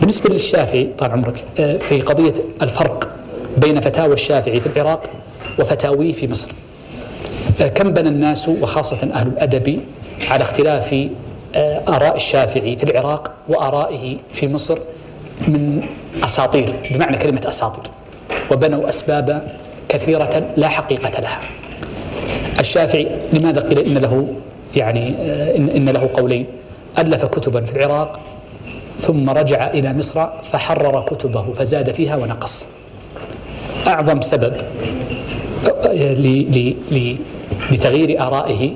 بالنسبة للشافعي طال عمرك آه، في قضية الفرق بين فتاوى الشافعي في العراق وفتاويه في مصر. آه، كم بنى الناس وخاصة أهل الأدب على اختلاف آه، آراء الشافعي في العراق وآرائه في مصر من أساطير بمعنى كلمة أساطير. وبنوا أسباب كثيرة لا حقيقة لها. الشافعي لماذا قيل إن له يعني إن, إن له قولين؟ ألف كتبا في العراق ثم رجع إلى مصر فحرر كتبه فزاد فيها ونقص. أعظم سبب لتغيير آرائه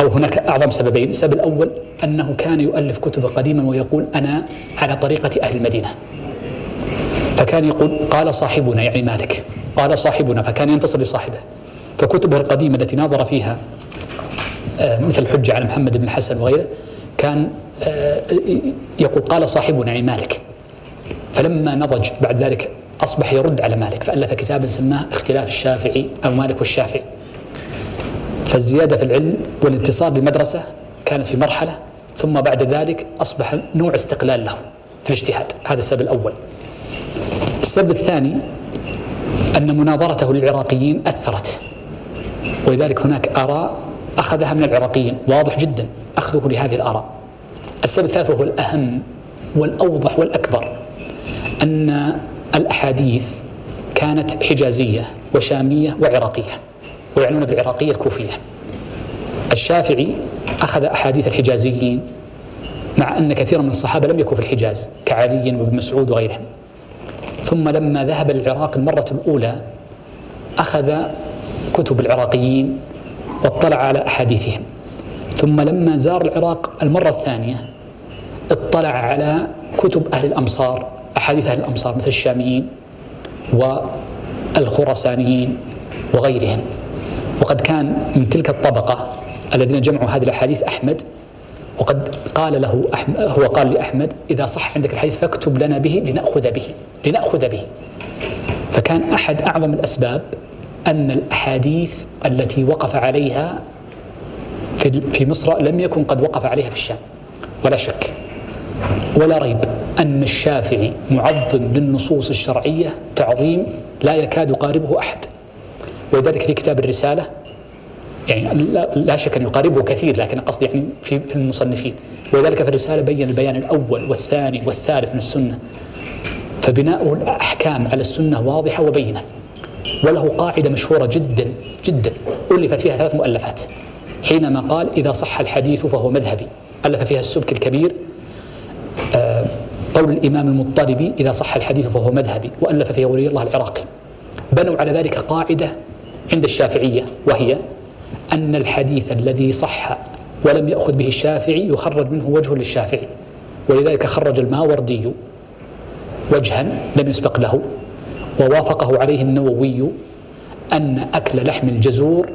أو هناك أعظم سببين. السبب الأول أنه كان يؤلف كتب قديما ويقول أنا على طريقة أهل المدينة. فكان يقول قال صاحبنا يعني مالك قال صاحبنا فكان ينتصر لصاحبه. فكتبه القديمة التي ناظر فيها آه، مثل الحجة على محمد بن الحسن وغيره كان يقول قال صاحبنا يعني مالك. فلما نضج بعد ذلك أصبح يرد على مالك فألف كتابا سماه اختلاف الشافعي أو مالك والشافعي. فالزيادة في العلم والانتصار للمدرسة كانت في مرحلة ثم بعد ذلك أصبح نوع استقلال له في الاجتهاد. هذا السبب الأول. السبب الثاني أن مناظرته للعراقيين أثرت ولذلك هناك آراء أخذها من العراقيين. واضح جدا أخذه لهذه الآراء. السبب الثالث وهو الأهم والأوضح والأكبر أن الأحاديث كانت حجازية وشامية وعراقية ويعنون بالعراقية الكوفية. الشافعي أخذ أحاديث الحجازيين مع أن كثيرا من الصحابة لم يكونوا في الحجاز كعلي وابن مسعود وغيرهم. ثم لما ذهب للعراق المرة الأولى أخذ كتب العراقيين واطلع على أحاديثهم. ثم لما زار العراق المرة الثانية اطلع على كتب أهل الأمصار أحاديث أهل الأمصار مثل الشاميين والخراسانيين وغيرهم. وقد كان من تلك الطبقة الذين جمعوا هذه الأحاديث أحمد وقد قال له أحمد هو قال لأحمد إذا صح عندك الحديث فاكتب لنا به لنأخذ به لنأخذ به. فكان أحد أعظم الأسباب أن الأحاديث التي وقف عليها في في مصر لم يكن قد وقف عليها في الشام. ولا شك. ولا ريب أن الشافعي معظم للنصوص الشرعية تعظيم لا يكاد يقاربه أحد. ولذلك في كتاب الرسالة يعني لا شك أن يقاربه كثير لكن قصدي يعني في في المصنفين. ولذلك في الرسالة بين البيان الأول والثاني والثالث من السنة فبناؤه الأحكام على السنة واضحة وبينة. وله قاعدة مشهورة جدا جدا ألفت فيها ثلاث مؤلفات. حينما قال إذا صح الحديث فهو مذهبي. ألف فيها السبك الكبير. آه، قول الإمام المضطربي إذا صح الحديث فهو مذهبي وألف فيها ولي الله العراقي. بنوا على ذلك قاعدة عند الشافعية وهي أن الحديث الذي صح ولم يأخذ به الشافعي يخرج منه وجه للشافعي. ولذلك خرج الماوردي وجها لم يسبق له ووافقه عليه النووي أن أكل لحم الجزور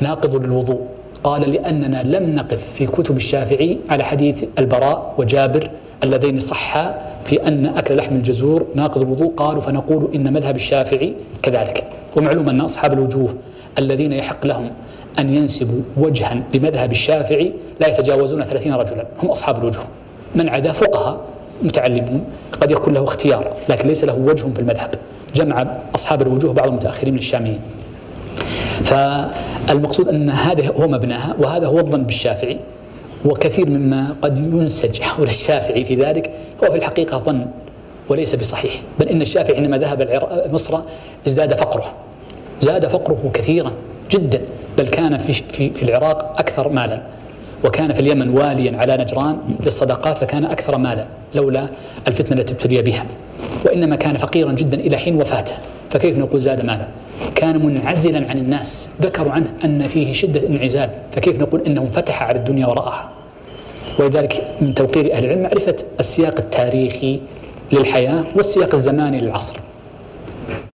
ناقض للوضوء. قال لأننا لم نقف في كتب الشافعي على حديث البراء وجابر اللذين صحا في أن أكل لحم الجزور ناقض الوضوء. قالوا فنقول إن مذهب الشافعي كذلك. ومعلوم أن أصحاب الوجوه الذين يحق لهم أن ينسبوا وجها لمذهب الشافعي لا يتجاوزون ثلاثين رجلا. هم أصحاب الوجوه. من عدا فقهاء متعلمون قد يكون له اختيار لكن ليس له وجه في المذهب. جمع أصحاب الوجوه بعض المتأخرين من الشاميين. فالمقصود أن هذا هو مبناها وهذا هو الظن بالشافعي وكثير مما قد ينسج حول الشافعي في ذلك هو في الحقيقة ظن وليس بصحيح. بل إن الشافعي عندما ذهب مصر ازداد فقره زاد فقره كثيرا جدا بل كان في, في, في العراق أكثر مالا وكان في اليمن واليا على نجران للصدقات فكان أكثر مالا لولا الفتنة التي ابتلي بها. وإنما كان فقيرا جدا إلى حين وفاته. فكيف نقول زاد مالا؟ كان منعزلا عن الناس ذكروا عنه أن فيه شدة انعزال فكيف نقول أنه انفتح على الدنيا ورآها؟ ولذلك من توقير أهل العلم معرفة السياق التاريخي للحياة والسياق الزماني للعصر.